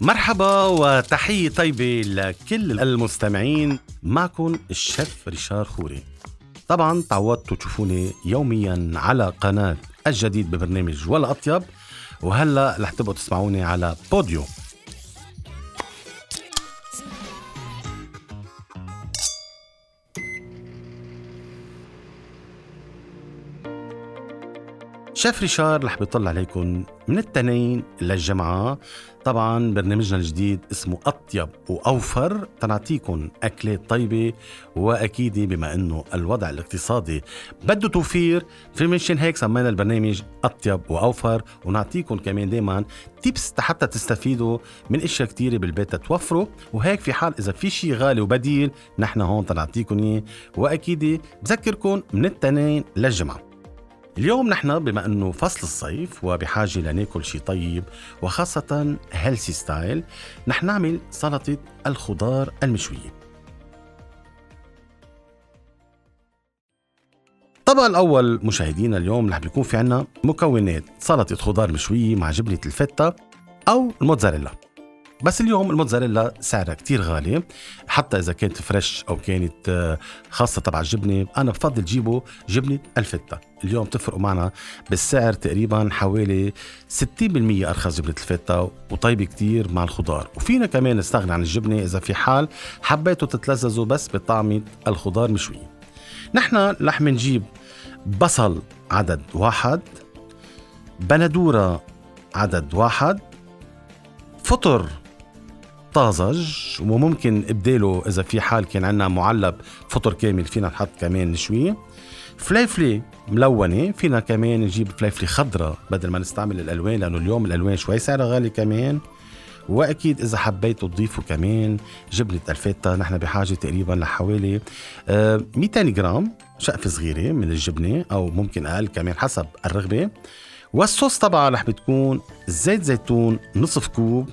مرحبا وتحية طيبة لكل المستمعين. معكم الشيف ريشار خوري. طبعا تعودتوا تشوفوني يوميا على قناة الجديد ببرنامج ولا أطيب وهلأ رح تبقوا تسمعوني على بوديو. شيف ريشار رح بيطل عليكم من التنين للجمعة. طبعا برنامجنا الجديد اسمه أطيب وأوفر. تنعطيكم أكلات طيبة وأكيد بما أنه الوضع الاقتصادي بده توفير في منشان هيك سمينا البرنامج أطيب وأوفر. ونعطيكم كمان دايما تيبس حتى تستفيدوا من أشياء كثيره بالبيت توفروا وهيك في حال إذا في شيء غالي وبديل نحن هون تنعطيكم إياه. وأكيد بذكركم من التنين للجمعة. اليوم نحن بما أنه فصل الصيف وبحاجة لناكل شيء طيب وخاصة healthy style نحن نعمل سلطة الخضار المشوية. الطبق الأول مشاهدينا اليوم رح بيكون في عنا مكونات سلطة خضار مشوية مع جبنة الفيتا أو الموتزاريلا. بس اليوم الموتزاريلا سعرها كتير غالي. حتى إذا كانت فريش أو كانت آه، خاصة تبع الجبنة أنا بفضل جيبه جبنة الفته اليوم تفرقوا معنا بالسعر تقريبا حوالي 60% أرخص جبنة الفته وطيبة كتير مع الخضار. وفينا كمان نستغني عن الجبنة إذا في حال حبيتوا تتلذذوا بس بطعمه الخضار مشوي. نحن رح نجيب بصل عدد واحد بندورة عدد واحد فطر طازج وممكن ابداله إذا في حال كان عندنا معلب فطر كامل فينا نحط كمان نشويه فليفلي ملونة فينا كمان نجيب فليفلي خضراء بدل ما نستعمل الألوان لأنه اليوم الألوان شوي سعرها غالي كمان. وأكيد إذا حبيتوا تضيفوا كمان جبنة الفيتا نحن بحاجة تقريبا لحوالي 200 آه، جرام شقفه صغيرة من الجبنة أو ممكن أقل كمان حسب الرغبة. والصوص طبعا رح بتكون زيت زيتون نصف كوب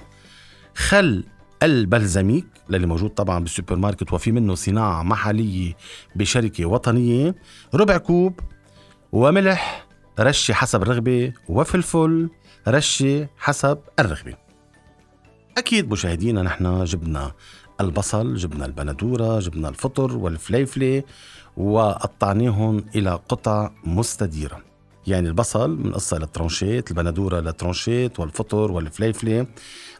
خل البلزميك للي موجود طبعا بالسوبر ماركت وفي منه صناعة محلية بشركة وطنية ربع كوب وملح رشة حسب الرغبة وفلفل رشة حسب الرغبة. أكيد مشاهدينا نحن جبنا البصل جبنا البندورة جبنا الفطر والفليفلة وقطعناهم إلى قطع مستديرة. يعني البصل بنقصها لل tranchette البندورة لل tranchette والفطر والفليفلة.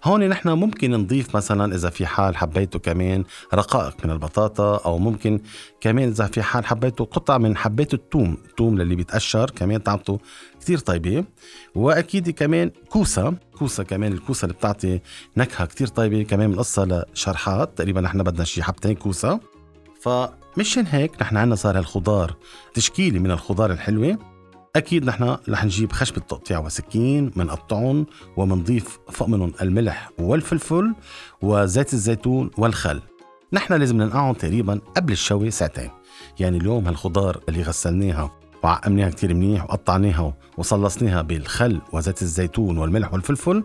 هون نحن ممكن نضيف مثلا إذا في حال حبيتوا كمان رقائق من البطاطا أو ممكن كمان إذا في حال حبيتوا قطع من حبات الثوم الثوم اللي بيتقشر كمان طعمته كثير طيبة. وأكيد كمان كوسة كوسة كمان الكوسة اللي بتعطي نكهة كثير طيبة كمان بنقصها لشرحات. تقريبا نحن بدنا شي حبتين كوسة. فمشان هيك نحن عندنا صار هالخضار تشكيلة من الخضار الحلوة. أكيد نحن رح نجيب خشبة تقطيع وسكين بنقطعهم وبنضيف فوق منهم الملح والفلفل وزيت الزيتون والخل. نحن لازم ننقعهم تقريبا قبل الشوي ساعتين. يعني اليوم هالخضار اللي غسلناها وعقمناها كتير منيح وقطعناها وصلصناها بالخل وزيت الزيتون والملح والفلفل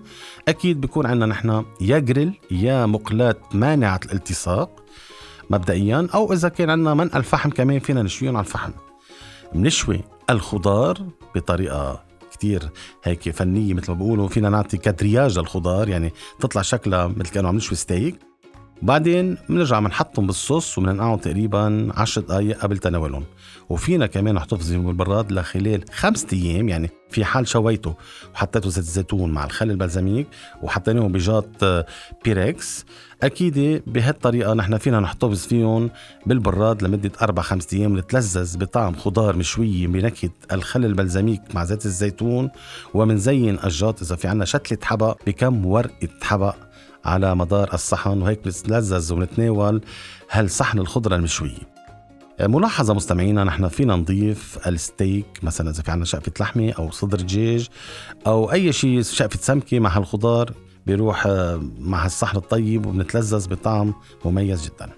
أكيد بيكون عندنا نحن يا جريل يا مقلاة مانعة الالتصاق مبدئيا أو إذا كان عندنا منقل فحم كمان فينا نشويهم على الفحم. بنشوي الخضار بطريقة كتير هيك فنية مثل ما بيقولوا. فينا نعطي كادرياج للخضار يعني تطلع شكلها مثل كانوا عم نشوي ستيك. بعدين بنرجع بنحطهم بالصوص وبننقعهم تقريبا 10 دقائق قبل تناولهم. وفينا كمان نحتفظهم بالبراد لخلال خمسة أيام يعني في حال شويته وحطيته زيت الزيتون مع الخل البلزميك وحطيناهم بجاط آه، بيركس أكيد بهالطريقة نحن فينا نحتفظ فيهم بالبراد لمدة أربع خمسة أيام نتلذذ بطعم خضار مشويه بنكهة الخل البلزميك مع زيت الزيتون. ومنزين الجاط إذا في عنا شتلة حبق بكم ورقة حبق. على مدار الصحن وهيك بنتلذذ ونتناول هالصحن الخضرة المشوية. ملاحظة مستمعينا نحن فينا نضيف الستيك مثلا إذا في عنا شقفة لحمة أو صدر دجاج أو أي شيء شقفة سمكة مع هالخضار بيروح مع الصحن الطيب وبنتلذذ بطعم مميز جدا.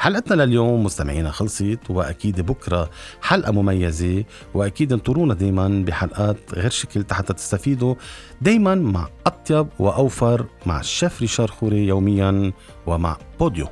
حلقتنا لليوم مستمعينا خلصت وأكيد بكرة حلقة مميزة وأكيد انطرونا دائما بحلقات غير شكل حتى تستفيدوا دائما مع أطيب وأوفر مع الشيف ريشار خوري يوميا ومع بوديو.